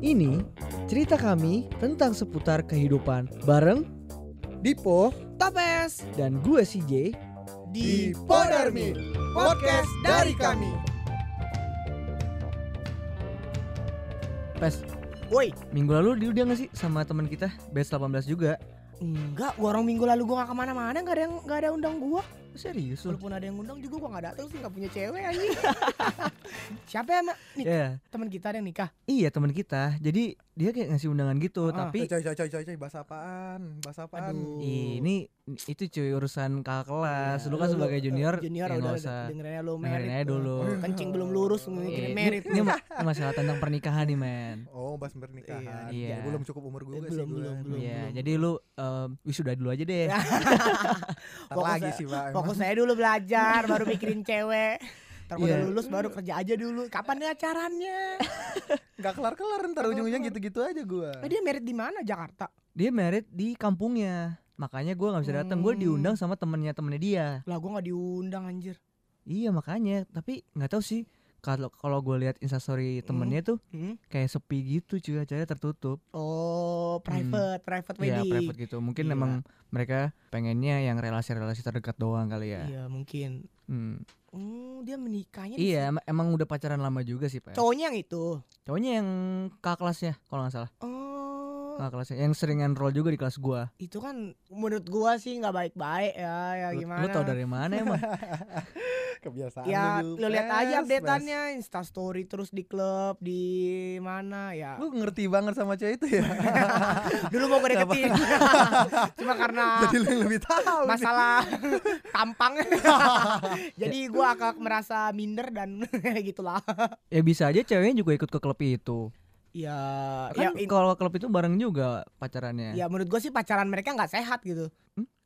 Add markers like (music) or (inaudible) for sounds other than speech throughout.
Ini cerita kami tentang seputar kehidupan bareng Dipo Topes dan gue CJ. di Podarmi Podcast dari kami Pes, Woi minggu lalu diundang gak sih sama teman kita Best 18 juga? Enggak gua orang minggu lalu gua gak ke mana-mana Gak ada yang gak ada undang gua Serius? Walaupun ada yang undang juga gua gak datang sih Gak punya cewek anjing (laughs) Siapa ya mak? Nih Ya, teman kita ada yang nikah iya teman kita. Jadi dia kayak ngasih undangan gitu, Ah. tapi Coy coy coy coy coy bahasa apaan Bahasa apaan Aduh. ini itu cuy urusan kakak kelas. Ya, lu kan lu- sebagai lu- junior, Junior ya udah usah. dengerin aja lu merit aja dulu. (laughs) Kencing belum lurus mikirin merit ini ma- ini masalah tentang pernikahan nih men. Oh bahas pernikahan Iya. Belum cukup umur gue Eh, sih belum, belum, belum. Iya, jadi lu wisuda dulu aja deh. Fokus lagi sih pak. Fokus saya dulu belajar Baru mikirin cewek Ntar gua udah Iya. lulus baru kerja aja dulu Kapan nih acaranya? Gak kelar-kelar ntar ujung-ujungnya gitu-gitu aja gue Eh, dia merit di mana? Jakarta Dia merit di kampungnya. Makanya gua nggak bisa datang. Gue Hmm. diundang sama temennya temennya dia. Lah gua gak diundang anjir Iya makanya. Tapi nggak tahu sih. Kalau kalau gue lihat instastory temennya tuh Hmm? kayak sepi gitu cuy acaranya tertutup. Oh, private, private Iya wedding. private gitu. Mungkin Gila. emang mereka pengennya yang relasi-relasi terdekat doang kali ya. Iya, mungkin. Hmm. Hmm, dia menikahnya di Iya em- emang udah pacaran lama juga sih pak. Cowoknya yang itu. Cowoknya yang kakak kelasnya kalau nggak salah. Oh, Kakak kelasnya yang sering enroll juga di kelas gua. itu kan menurut gua sih nggak baik-baik ya, ya Lu, gimana? lu tau dari mana emang? (laughs) Kebiasaan Ya, lu, lu lihat aja updateannya, Insta story terus di klub di mana ya. Lu ngerti banget sama cewek itu ya (laughs) Dulu mau gue deketin. (laughs) Cuma karena Jadi lu yang lebih tahu masalah tampang. Jadi gua agak merasa minder dan gitulah. ya bisa aja ceweknya juga ikut ke klub itu. Ya, Kan ya, in- kalau klub itu bareng juga pacarannya. ya menurut gua sih pacaran mereka nggak sehat gitu.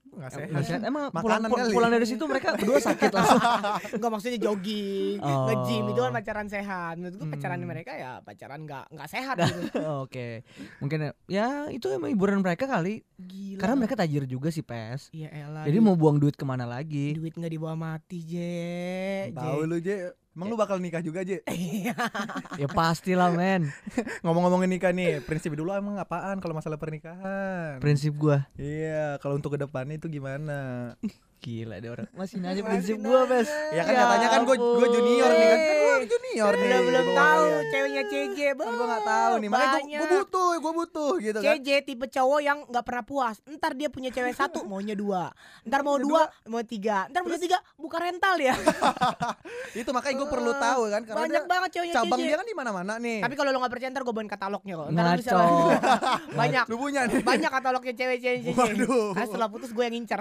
Nggak Em- sehat. sehat. Emang pulang, Makanan pul- kali. pulang dari situ mereka berdua sakit langsung. (laughs) Enggak maksudnya jogging, Oh. nge-gym itu kan pacaran sehat. Menurut gua pacaran Hmm. mereka ya pacaran nggak nggak sehat (laughs) gitu. Oke. Mungkin ya itu emang hiburan mereka kali. Gila. Karena mereka tajir juga sih, Pes. Iya elah. Jadi mau buang duit ke mana lagi? duit nggak dibawa mati, Je. Tahu lu Je Emang lu bakal nikah juga Je (laughs) ya pastilah, men. (laughs) Ngomong-ngomongin nikah nih Prinsip dulu emang apaan kalau masalah pernikahan Prinsip gua. Iya kalau untuk ke depannya itu gimana (laughs) Gila deh orang. Masih nanya Masih prinsip gua, Pes. Ya kan katanya kan gue gue junior nih kan Kan gue junior nih belum bawah tahu ceweknya CJ, Kan gue gak tahu nih Makanya gue butuh Gue butuh gitu kan CJ tipe cowok yang nggak pernah puas. Ntar dia punya cewek satu, (laughs) maunya dua. Ntar mau dua, mau tiga. Ntar punya tiga, buka rental ya. (laughs) Itu makanya gue perlu tahu kan Karena Banyak banget ceweknya cabang CJ. dia kan di mana-mana nih Tapi kalau lo nggak percaya ntar gue bawain katalognya kok. Ntar bisa Ngaco. (laughs) banyak. Lu punya nih Banyak katalognya cewek-cewek CJ. Waduh. Setelah putus gue yang ngincer.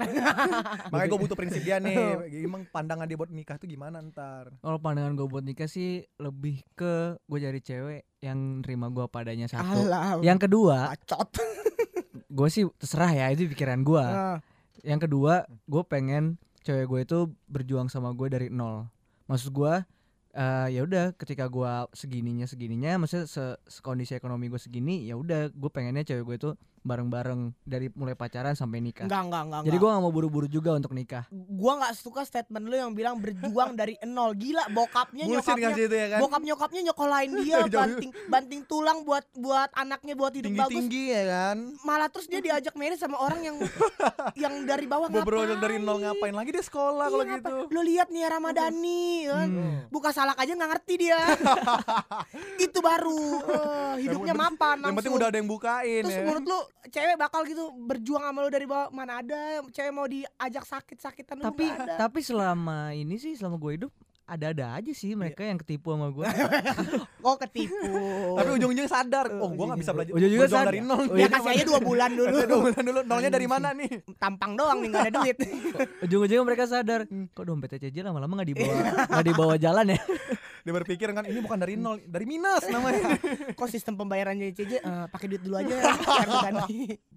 Makanya gue butuh prinsip dia nih (laughs) Emang pandangan dia buat nikah tuh gimana ntar Kalau pandangan gue buat nikah sih lebih ke gue cari cewek yang nerima gue padanya satu. Alah. Yang kedua, (laughs) gue sih terserah ya itu pikiran gue. Ah. Yang kedua, gue pengen cewek gue itu berjuang sama gue dari nol. Maksud gue, eh ya udah ketika gue segininya segininya, maksudnya se kondisi ekonomi gue segini, ya udah gue pengennya cewek gue itu bareng-bareng dari mulai pacaran sampai nikah. Enggak, enggak, enggak. Jadi gue gak mau buru-buru juga untuk nikah. gua nggak suka statement lu yang bilang berjuang (laughs) dari nol. Gila bokapnya Bullshit nyokapnya gak itu ya kan? bokap nyokapnya nyokolain (laughs) dia banting banting tulang buat buat anaknya buat hidup bagus. Tinggi-tinggi ya kan? Malah terus dia diajak married sama orang yang (laughs) yang dari bawah ngapain? dari nol ngapain lagi dia sekolah Iya, kalau ngapain? gitu. Lu lihat nih Ramadhani kan? Hmm. buka salak aja nggak ngerti dia. Itu baru. Eh, hidupnya mapan Yang penting udah ada yang bukain Terus ya. menurut lu cewek bakal gitu berjuang sama lu dari bawah mana ada cewek mau diajak sakit-sakitan Tapi tapi selama ini sih selama gue hidup ada-ada aja sih mereka yang ketipu sama gue. (laughs) oh ketipu. Tapi ujung-ujungnya sadar Oh gue gak bisa belajar ujung-ujungnya sadar. dari nol Oh, ya iya, kasih aja dua bulan (laughs) dulu. Dua bulan dulu Nolnya dari mana nih Tampang doang nih nggak ada duit. (laughs) Ujung-ujungnya mereka sadar, kok dompetnya CJ lama-lama nggak dibawa nggak dibawa jalan ya. Dia berpikir kan ini bukan dari nol Dari minus namanya Kok sistem pembayarannya CJ eh, pakai duit dulu aja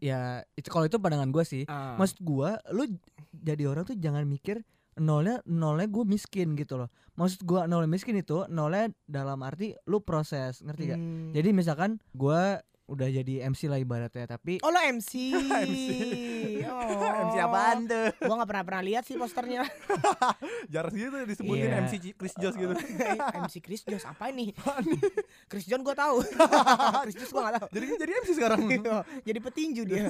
ya itu kalau itu pandangan gue sih. Ah. Maksud gue, lu jadi orang tuh jangan mikir nolnya nolnya gue miskin gitu loh. Maksud gue nolnya miskin itu nolnya dalam arti lu proses ngerti gak? Hmm. Jadi misalkan gue udah jadi MC lah ibaratnya tapi Oh lo MC. (laughs) MC. Oh. MC apaan tuh? Gua nggak pernah pernah lihat sih posternya. (laughs) Jarang gitu disebutin Iya. MC Chris Joss gitu. (laughs) MC Chris Joss apa nih? Chris John gua tahu. Chris Joss gua nggak tahu. Jadi jadi MC sekarang. Jadi petinju dia.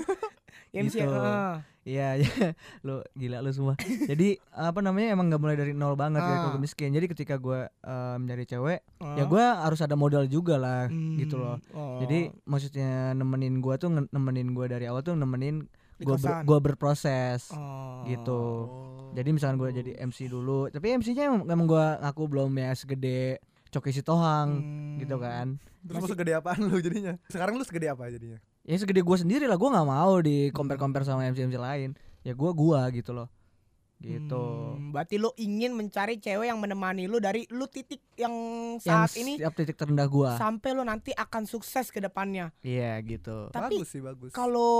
MC. Gitu. ah. Iya, (laughs) ya, lu gila lu semua. Jadi apa namanya emang nggak mulai dari nol banget ya Ah. kalau miskin. Jadi ketika gua eh, mencari cewek, ya Ah. gua harus ada modal juga lah, gitu loh. Hmm. Oh. Jadi maksudnya nemenin gua tuh nemenin gua dari awal tuh nemenin gua ber- gua berproses Oh. gitu. Jadi misalkan gua jadi MC dulu, tapi MC-nya emang, emang gua ngaku belum ya segede Coki Sitohang Hmm. gitu kan. Terus lu segede apaan lu jadinya? Sekarang lu segede apa jadinya? Ya segede gua sendiri lah, gua nggak mau di compare compare sama MC MC lain. Ya gua gua gitu loh. Gitu. Hmm, berarti lu ingin mencari cewek yang menemani lu dari lu titik yang Yang saat ini setiap titik terendah gua. sampai lu nanti akan sukses ke depannya. Iya gitu. Tapi bagus sih bagus. Kalau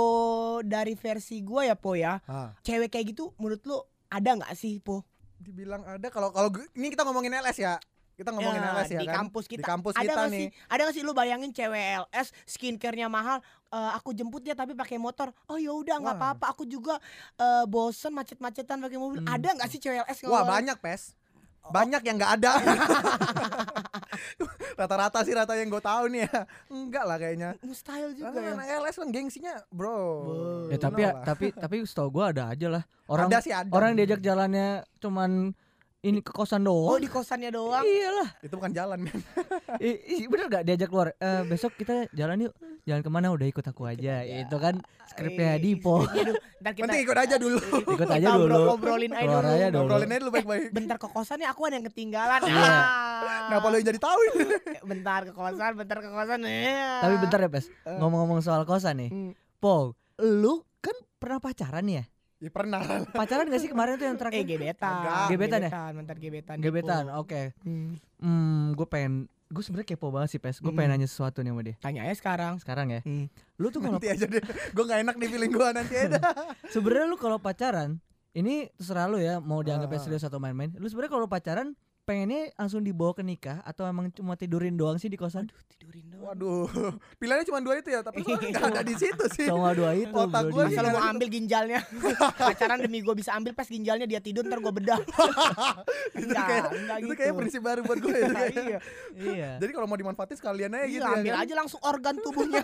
dari versi gua ya Po ya, Ah, cewek kayak gitu menurut lu ada nggak sih Po? dibilang ada kalau kalau gue- ini kita ngomongin LS ya. Kita ngomongin Ya, LS ya di kan. kampus kita. Di kampus ada kita nggak nih. sih? Ada nggak sih lu bayangin cewek LS skincare-nya mahal, eh, aku jemput dia tapi pakai motor. Oh ya udah nggak apa-apa, aku juga eh, bosen macet-macetan pakai mobil. Hmm. Ada nggak sih cewek LS? Wah, kalau- banyak, Pes. Banyak yang nggak ada. (laughs) Rata-rata sih rata yang gue tahu nih ya. Enggak lah kayaknya. Mustahil juga Karena ya. anak LS kan gengsinya, bro. Wow. Ya tapi ya, tapi tapi setahu gua ada aja lah. Orang ada sih ada. orang yang diajak jalannya cuman ini ke kosan Oh doang. di kosannya doang. Iyalah. itu bukan jalan, men. I- i- bener gak diajak keluar? Eh, besok kita jalan yuk. Jalan ke mana? Udah ikut aku aja. aja. Itu kan skripnya Eh, Dipo. dulu. Ntar kita Penting ikut aja dulu. (laughs) Ikut aja dulu. Obrolin aja dulu. aja dulu. Ngobrolin aja dulu baik-baik. Bentar ke kosannya aku ada yang ketinggalan. Iya. Ah. Kenapa yang jadi tahu ini? (laughs) Bentar ke kosan, bentar ke kosan. Ya. Tapi bentar ya, Pes. Eh. Ngomong-ngomong soal kosan nih. Hmm. Po, lu kan pernah pacaran ya? Ya pernah lah. Pacaran gak sih kemarin tuh yang Eh terakhir? gebetan. Agak. Gebetan ya? Bentar gebetan. Gebetan, oke. Hmm. Hmm, gue pengen gue sebenarnya kepo banget sih, Pes. Gue Hmm. pengen nanya sesuatu nih sama dia. Tanya aja sekarang. Sekarang ya. Hmm. Lu tuh kalau Nanti aja deh. Gue gak enak nih feeling gue nanti aja. sebenarnya lu kalau pacaran, ini terserah lu ya mau dianggapnya Ah. serius atau main-main. Lu sebenarnya kalau pacaran pengennya langsung dibawa ke nikah atau emang cuma tidurin doang sih di kosan? Tidurin doang. Waduh. (laughs) Pilihannya cuma dua itu ya, tapi soalnya nggak ada di situ sih. Cuma dua itu. Otak gua Masa lu mau Iya. ambil ginjalnya (laughs) Pacaran demi gue bisa ambil pas ginjalnya dia tidur ntar gue bedah (laughs) itu Enggak, kayak enggak itu gitu kayak prinsip baru buat gue. ya. Iya Iya. Jadi kalau mau dimanfaatin sekalian aja Iya, gitu ya. ambil kan? aja langsung organ tubuhnya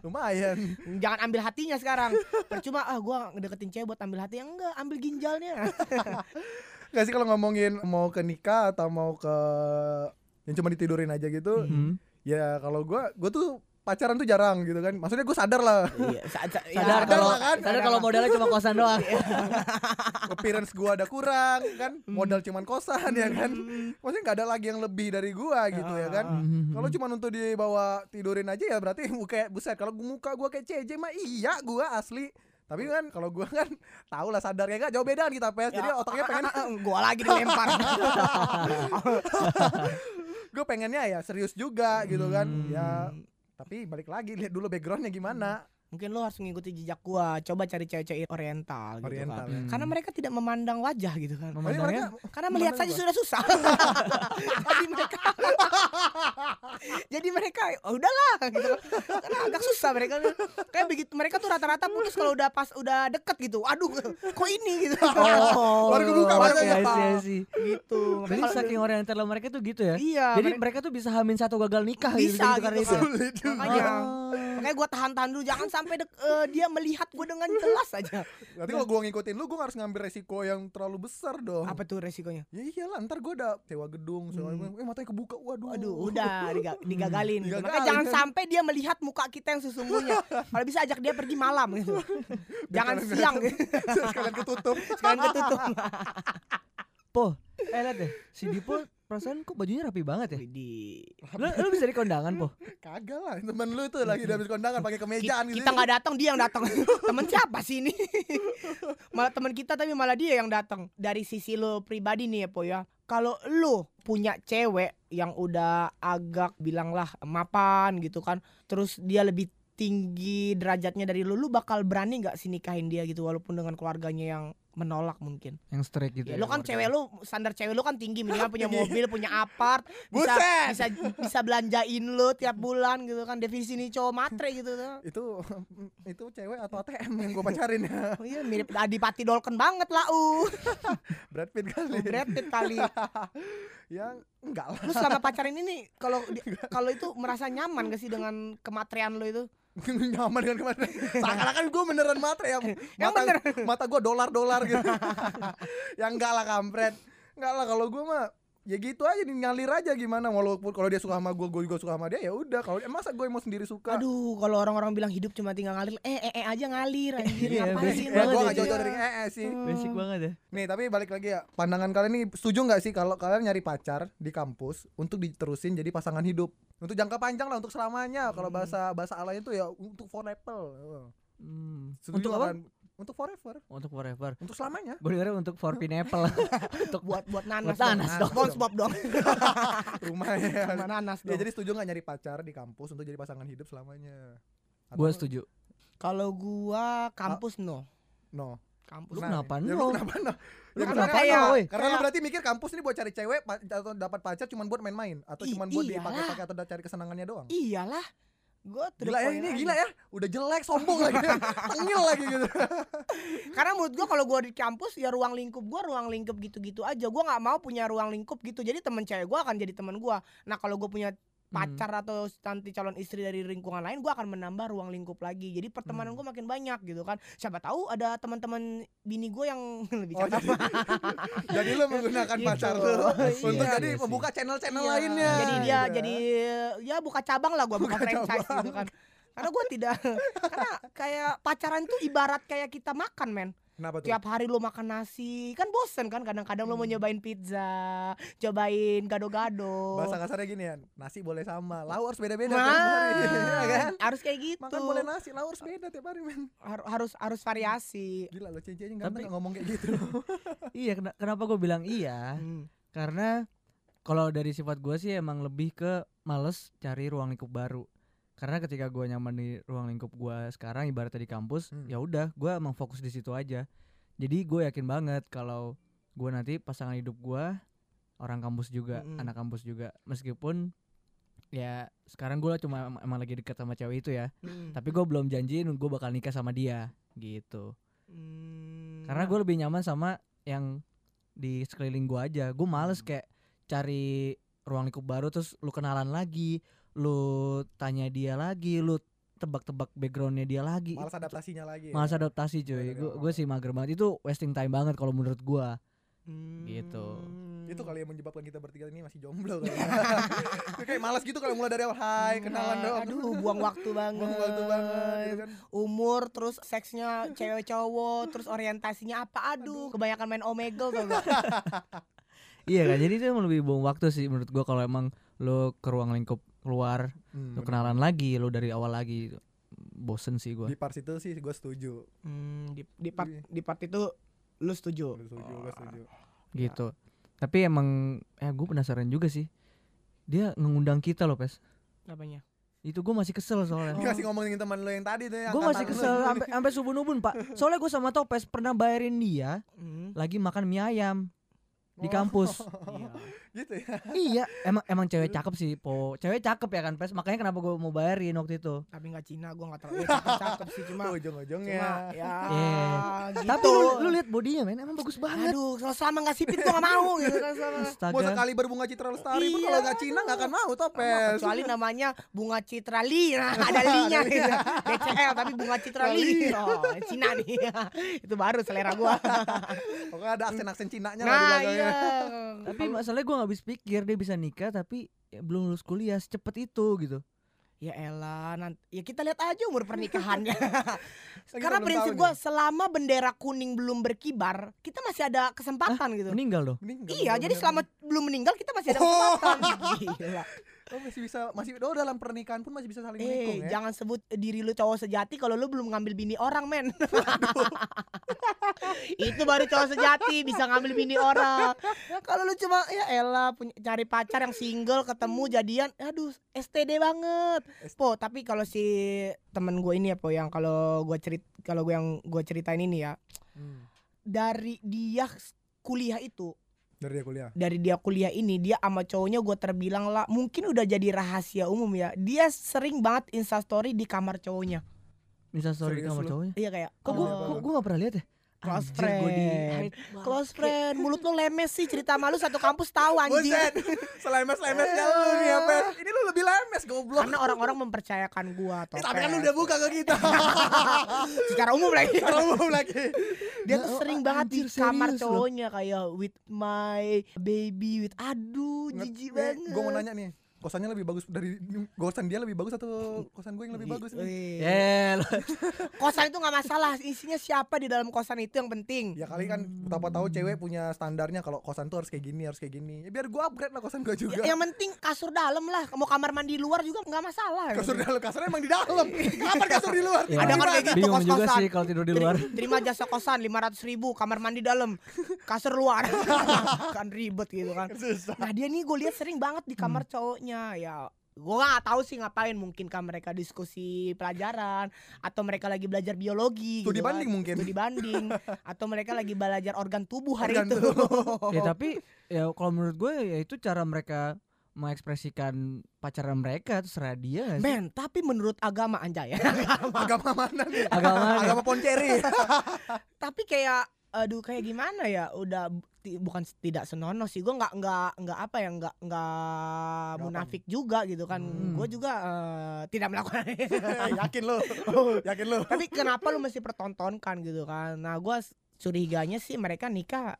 Lumayan. Jangan ambil hatinya sekarang Percuma ah gue ngedeketin cewek buat ambil hati Enggak ambil ginjalnya Gak sih kalau ngomongin mau ke nikah atau mau ke yang cuma ditidurin aja gitu, Hmm. ya kalau gua gua tuh pacaran tuh jarang gitu kan. Maksudnya gue sadar lah Iya sa- sa- (laughs) ya, Sadar sadar kalau lah kan. sadar kalau modalnya cuma kosan doang. (laughs) appearance gua ada kurang kan, modal cuman kosan ya kan. Maksudnya nggak ada lagi yang lebih dari gua gitu ya kan. Hmm. Kalau cuma untuk dibawa tidurin aja ya berarti (laughs) muka buset kalau muka gua kayak CJ mah iya gua asli. Tapi kan kalau gua kan (laughs) tahu lah sadar ya kan jauh beda kita pes. Jadi otaknya pengen (laughs) Gue lagi dilempar (laughs) gue pengennya ya serius juga gitu kan. Hmm. Ya tapi balik lagi lihat dulu backgroundnya gimana. Mungkin lo harus mengikuti jejak gua Coba cari cewek-cewek oriental gitu Oriental. kan ya. Hmm. Karena mereka tidak memandang wajah gitu kan Memandangnya mereka Karena melihat saja sudah susah. (laughs) Jadi mereka (laughs) Jadi mereka oh, udahlah gitu. Karena agak susah mereka. Kayak begitu mereka tuh rata-rata putus kalau udah pas udah deket gitu. Aduh, kok ini gitu. (laughs) Oh, Baru kebuka baru kebuka. sih, iya sih. gitu. Jadi saking oriental mereka tuh gitu ya. Iya, Jadi mereka- mereka tuh bisa hamin satu gagal nikah gitu, Bisa gitu, karena gitu. itu. Sulit juga. makanya Oh. makanya gue tahan-tahan dulu jangan sampai dek- eh, dia melihat gue dengan jelas aja. Berarti kalau gua ngikutin lu gua harus ngambil resiko yang terlalu besar dong. Apa tuh resikonya? Ya iyalah ntar gua udah sewa gedung, sewa Hmm. eh matanya kebuka. Waduh. Aduh, udah diga- digagalin. (laughs) Digagalin. Makanya jangan sampai dia melihat muka kita yang sesungguhnya. Kalau bisa ajak dia pergi malam (laughs) gitu. Jangan siang kalian- (laughs) gitu. Sekalian ketutup. Sekalian ketutup. Po, eh lihat deh. Si Dipo perasaan kok bajunya rapi banget ya? Widih. Lu, lu bisa di kondangan, Po? (laughs) Kagak lah, temen lu tuh lagi udah habis kondangan pakai Ki- kemejaan gitu. kita nggak datang dia yang datang (laughs) temen siapa sih ini (laughs) malah temen kita tapi malah dia yang datang dari sisi lo pribadi nih ya po ya kalau lo punya cewek yang udah agak bilanglah mapan gitu kan terus dia lebih tinggi derajatnya dari lu lu bakal berani nggak sih nikahin dia gitu walaupun dengan keluarganya yang menolak mungkin. Yang straight gitu. Ya, lu kan cewek lu standar cewek lu kan tinggi minimal punya mobil, punya apart, bisa Buset! bisa bisa belanjain lu tiap bulan gitu kan. Definisi nih cowok matre gitu tuh. Itu (laughs) itu cewek atau ATM yang gue pacarin ya. Oh (laughs) iya mirip Adipati Dolken banget lah uh. (laughs) Brad Pitt kali. Brad Pitt kali. yang enggak lah. Lu selama pacaran ini kalau kalau itu merasa nyaman gak sih dengan kematrian lu itu? (laughs) nyaman dengan ke mana (laughs) seakan-akan gue beneran matre ya. (laughs) Yang mata bener. mata gue dolar dolar gitu. Yang enggak lah kampret. Enggak lah kalau gue mah ya gitu aja nih ngalir aja gimana walaupun kalau dia suka sama gue gue juga suka sama dia ya udah kalau masa gue mau sendiri suka Aduh, kalau orang-orang bilang hidup cuma tinggal ngalir, eh eh, eh aja ngalir anjir. Iya, Ngapain sih ya gue gak jauh-jauh Cik. dari eh, eh sih Basic banget ya. nih tapi balik lagi ya pandangan kalian nih setuju nggak sih kalau kalian nyari pacar di kampus untuk diterusin jadi pasangan hidup untuk jangka panjang lah untuk selamanya kalau bahasa bahasa alay itu ya untuk forever Hmm. Setuju Untuk apa? kan? Untuk forever Untuk forever. untuk selamanya dengar untuk for pineapple. (laughs) untuk buat buat nanas, Buat nanas dong. dong. SpongeBob dong. (laughs) rumahnya Sama nanas Ya dong. jadi setuju nggak nyari pacar di kampus untuk jadi pasangan hidup selamanya? Atau- gue setuju. Kalau gua kampus no. No. Kampus. Lu Nah, kenapa ya no? lu kenapa no? Lu Ya, kenapa karena- no? Karena lu berarti mikir kampus ini buat cari cewek atau dapat pacar cuman buat main-main atau cuman buat dipakai-pakai atau cari kesenangannya doang? Iyalah. The Gila ya ini aja. gila ya, udah jelek sombong lagi, (laughs) tengil lagi gitu. (laughs) Karena menurut gua kalau gua di kampus ya ruang lingkup gua ruang lingkup gitu-gitu aja. Gua nggak mau punya ruang lingkup gitu. Jadi temen cewek gua akan jadi temen gua. Nah, kalau gua punya pacar atau nanti calon istri dari lingkungan lain gua akan menambah ruang lingkup lagi. Jadi pertemanan Hmm. gua makin banyak gitu kan. Siapa tahu ada teman-teman bini gua yang (laughs) lebih Oh, cakep. Jadi (laughs) lu menggunakan Gitu. pacar tuh untuk Iya. jadi Iya sih. pembuka channel-channel Iya. lainnya. Jadi dia gitu jadi ya buka cabang lah gua buka, Buka franchise cabang. gitu kan. Karena gua tidak (laughs) karena kayak pacaran tuh ibarat kayak kita makan men. Kenapa tuh? Tiap hari lu makan nasi, kan bosen kan kadang-kadang lu mau Hmm. nyobain pizza, cobain gado-gado. Bahasa kasarnya gini ya, nasi boleh sama, lauk harus beda-beda Nah, tiap hari, (laughs) ya kan? harus kayak gitu. Makan boleh nasi, lauk harus beda tiap hari, men. Har- harus harus variasi. Gila lo Cici aja ganteng Tapi- nggak ngomong kayak gitu. (laughs) Iya, kena- kenapa gue bilang iya? Hmm. Karena kalau dari sifat gue sih emang lebih ke males cari ruang lingkup baru. Karena ketika gue nyaman di ruang lingkup gue sekarang ibaratnya di kampus, Hmm. ya udah gue emang fokus di situ aja. Jadi gue yakin banget kalau gue nanti pasangan hidup gue orang kampus juga, Mm-mm. anak kampus juga. Meskipun ya sekarang gue cuma em- emang lagi dekat sama cewek itu ya. Hmm. Tapi gue belum janjiin gue bakal nikah sama dia gitu. Hmm. Karena gue lebih nyaman sama yang di sekeliling gue aja. Gue males Hmm. kayak cari ruang lingkup baru terus lu kenalan lagi, lu tanya dia lagi, lu tebak-tebak backgroundnya dia lagi. Malas adaptasinya lagi. ya. Males adaptasi cuy. Iya, Gue iya. gue sih mager banget. Itu wasting time banget kalau menurut gue. Hmm. gitu. Itu kali yang menyebabkan kita bertiga ini masih jomblo kali. ya. (laughs) Itu kayak malas gitu kalau mulai dari awal hai kenalan Nah, doang. Aduh, buang waktu (laughs) banget. Buang waktu banget gitu kan. Umur terus seksnya cewek cowok, terus orientasinya apa? Aduh, kebanyakan main omegle tuh gak? (laughs) iya kan. Jadi itu emang lebih buang waktu sih menurut gue kalau emang lu ke ruang lingkup keluar, Hmm, lu bener. kenalan lagi, lu dari awal lagi. Bosen sih gue. Di part itu sih gue setuju. Hmm, di, di part di part itu lu setuju? Gue setuju, gue setuju. gitu tapi emang eh gue penasaran juga sih dia ngundang kita loh pes Apanya? itu gue masih kesel soalnya Ini kasih ngomongin teman lo yang tadi tuh gue masih kesel lu. sampai sampai subuh nubun pak (laughs) soalnya gue sama Topes pernah bayarin dia Hmm. lagi makan mie ayam di Oh, kampus (laughs) Iya. Gitu ya. iya emang emang cewek cakep sih po cewek cakep ya kan pes makanya kenapa gue mau bayarin waktu itu Tapi nggak Cina, gua nggak terlalu cakep, cakep sih cuma. (laughs) Ujung-ujungnya. Cuma ya Iya. gitu. tapi lu, lu lihat bodinya men emang bagus banget Aduh, kalau selama nggak sipit gua nggak mau gitu (laughs) kan selama. Mau sekali berbunga citra lestari pun Iya, kalau nggak Cina nggak akan mau Sama, topes. kecuali namanya bunga citra li nah (laughs) ada linya gitu BCL tapi bunga citra li oh Cina nih itu baru selera gua Pokoknya ada aksen-aksen Cinanya lah di nah belakangnya. iya tapi masalahnya gue nggak habis pikir dia bisa nikah tapi ya belum lulus kuliah secepat itu gitu. Ya elah nanti ya kita lihat aja umur pernikahannya. (laughs) (laughs) Karena prinsip nih. selama bendera kuning belum berkibar kita masih ada kesempatan gitu. Meninggal loh Meninggal, iya belum jadi selama belum meninggal kita masih ada (laughs) Oh. kesempatan Gila. Oh, masih bisa masih oh dalam pernikahan pun masih bisa saling Eh, menikung ya. jangan sebut diri lu cowok sejati kalau lu belum ngambil bini orang, men. (laughs) Itu baru cowok sejati bisa ngambil bini orang. Kalau lu cuma ya elah punya cari pacar yang single ketemu jadian, aduh STD banget. Po, tapi kalau si temen gue ini ya, Po, yang kalau gue cerit kalau gue yang gue ceritain ini ya, Hmm. dari dia kuliah itu Dari dia kuliah. dari dia kuliah ini dia sama cowoknya gue terbilang lah mungkin udah jadi rahasia umum ya dia sering banget instastory di kamar cowoknya Bisa story Serius sama lu? cowoknya. iya kayak Kok gua "Oh, gua gak pernah lihat ya? Close Anjir, gua di friend. close friend. Mulut lo lemes sih cerita malu satu kampus tahu anjing Buset, (laughs) selemes-lemesnya lu nih ya, Pes. Ini lu lebih lemes, goblok. karena orang-orang mempercayakan gua Eh, toh tapi kan lu udah buka ke kita. (laughs) secara umum lagi. Secara umum lagi. dia tuh sering banget di kamar cowoknya kayak with my baby with aduh jijik banget. Gue mau nanya nih, kosannya lebih bagus dari kosan dia lebih bagus atau kosan gue yang lebih bagus nih? Wih. Ya, lo- (laughs) kosan itu nggak masalah isinya siapa di dalam kosan itu yang penting Ya kali kan betapa tahu cewek punya standarnya kalau kosan tuh harus kayak gini, harus kayak gini. Ya biar gue upgrade lah kosan gue juga. Ya, yang penting kasur dalam lah mau kamar mandi luar juga nggak masalah kasur dalam kasurnya emang di dalam. (laughs) Kenapa kasur di luar? Ya, Ada kan kayak gitu juga kos-kosan. sih kalau tidur di luar. Teri- (laughs) terima jasa kosan 500 ribu kamar mandi dalam kasur luar kan ribet gitu kan Susah. nah dia nih gue lihat sering banget di kamar Hmm. cowoknya ya gue nggak tahu sih ngapain mungkin kan mereka diskusi pelajaran atau mereka lagi belajar biologi Studi gitu kan. banding mungkin. studi banding (laughs) atau mereka lagi belajar organ tubuh hari Organ itu ya tapi ya kalau menurut gue ya itu cara mereka mengekspresikan pacaran mereka terserah dia sih? men tapi menurut agama anjay ya (laughs) Agama mana nih? Agama mana? Agama Ponceri. (laughs) tapi kayak aduh kayak gimana ya udah bukan tidak senonoh sih gue nggak nggak nggak apa ya nggak nggak munafik juga gitu kan Hmm. gue juga eh, tidak melakukan (laughs) Yakin lu? (laughs) Yakin lu? tapi kenapa lu mesti pertontonkan gitu kan nah gue curiganya sih mereka nikah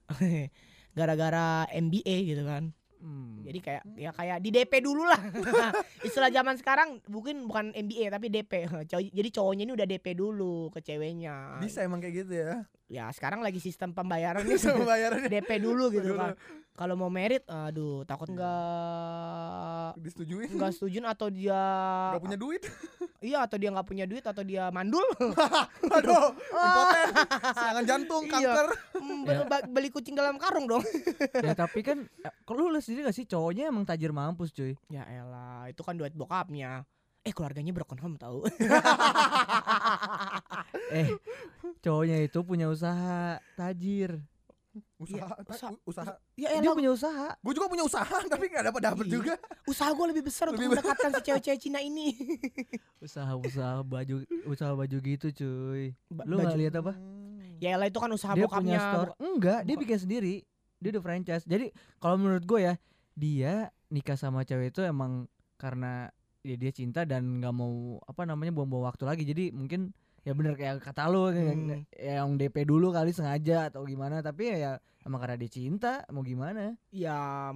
(laughs) gara-gara MBA gitu kan Hmm. jadi kayak ya kayak di DP dulu lah istilah zaman sekarang mungkin bukan MBA tapi DP jadi cowoknya ini udah DP dulu ke ceweknya Bisa emang kayak gitu ya. Ya sekarang lagi sistem pembayaran (laughs) nih Bisa pembayarannya (laughs) DP dulu gitu kan. Kalau mau merit, aduh takut nggak disetujuin. nggak setuju atau dia Gak punya duit. iya atau dia nggak punya duit atau dia mandul (laughs) Aduh, impoten, serangan jantung, Iya. kanker. Hmm, ba- beli kucing dalam karung dong. ya tapi kan eh, kalau lu lihat sendiri gak sih cowoknya emang tajir mampus cuy. ya elah, itu kan duit bokapnya. Eh keluarganya broken home tahu. (laughs) Eh cowoknya itu punya usaha tajir. Usaha, Iya, usaha- usaha. ya Dia elah, punya usaha. Gue juga punya usaha, (laughs) tapi gak dapat dapat Iya. juga. usaha gue lebih besar untuk Lebih mendekatkan si cewek-cewek (laughs) Cina ini. Usaha-usaha baju usaha baju gitu cuy. Ba- Lu nggak lihat apa? Ya elah itu kan usaha dia bokapnya. punya store. Enggak, dia bikin sendiri. Dia udah franchise. Jadi kalau menurut gue ya, dia nikah sama cewek itu emang karena ya dia cinta dan nggak mau apa namanya buang-buang waktu lagi. Jadi mungkin ya bener kayak kata lu Hmm. yang DP dulu kali sengaja atau gimana tapi ya, ya emang karena dia cinta mau gimana Ya,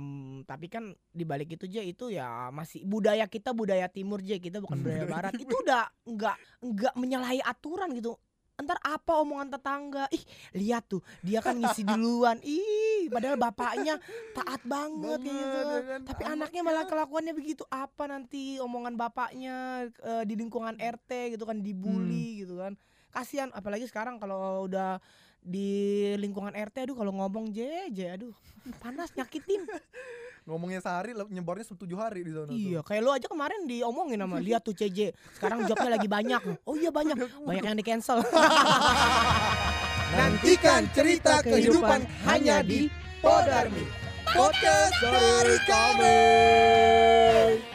tapi kan dibalik itu aja itu ya masih budaya kita budaya timur aja kita bukan Hmm. budaya barat. Itu udah nggak nggak menyalahi aturan gitu. Entar apa omongan tetangga? Ih, lihat tuh, dia kan ngisi duluan. Ih, padahal bapaknya taat banget kayak gitu. Ya kan? Tapi anaknya malah kelakuannya begitu. Apa nanti omongan bapaknya eh, di lingkungan RT gitu kan dibully gitu kan. Kasihan apalagi sekarang kalau udah di lingkungan RT aduh kalau ngomong jeje aduh panas nyakitin (laughs) Ngomongnya sehari, nyebarnya tujuh hari di sana. tuh. iya kayak lu aja kemarin diomongin sama lihat tuh CJ sekarang jobnya lagi banyak oh iya banyak banyak yang di cancel Nantikan cerita kehidupan hanya di Podarmi Podcast dari kami.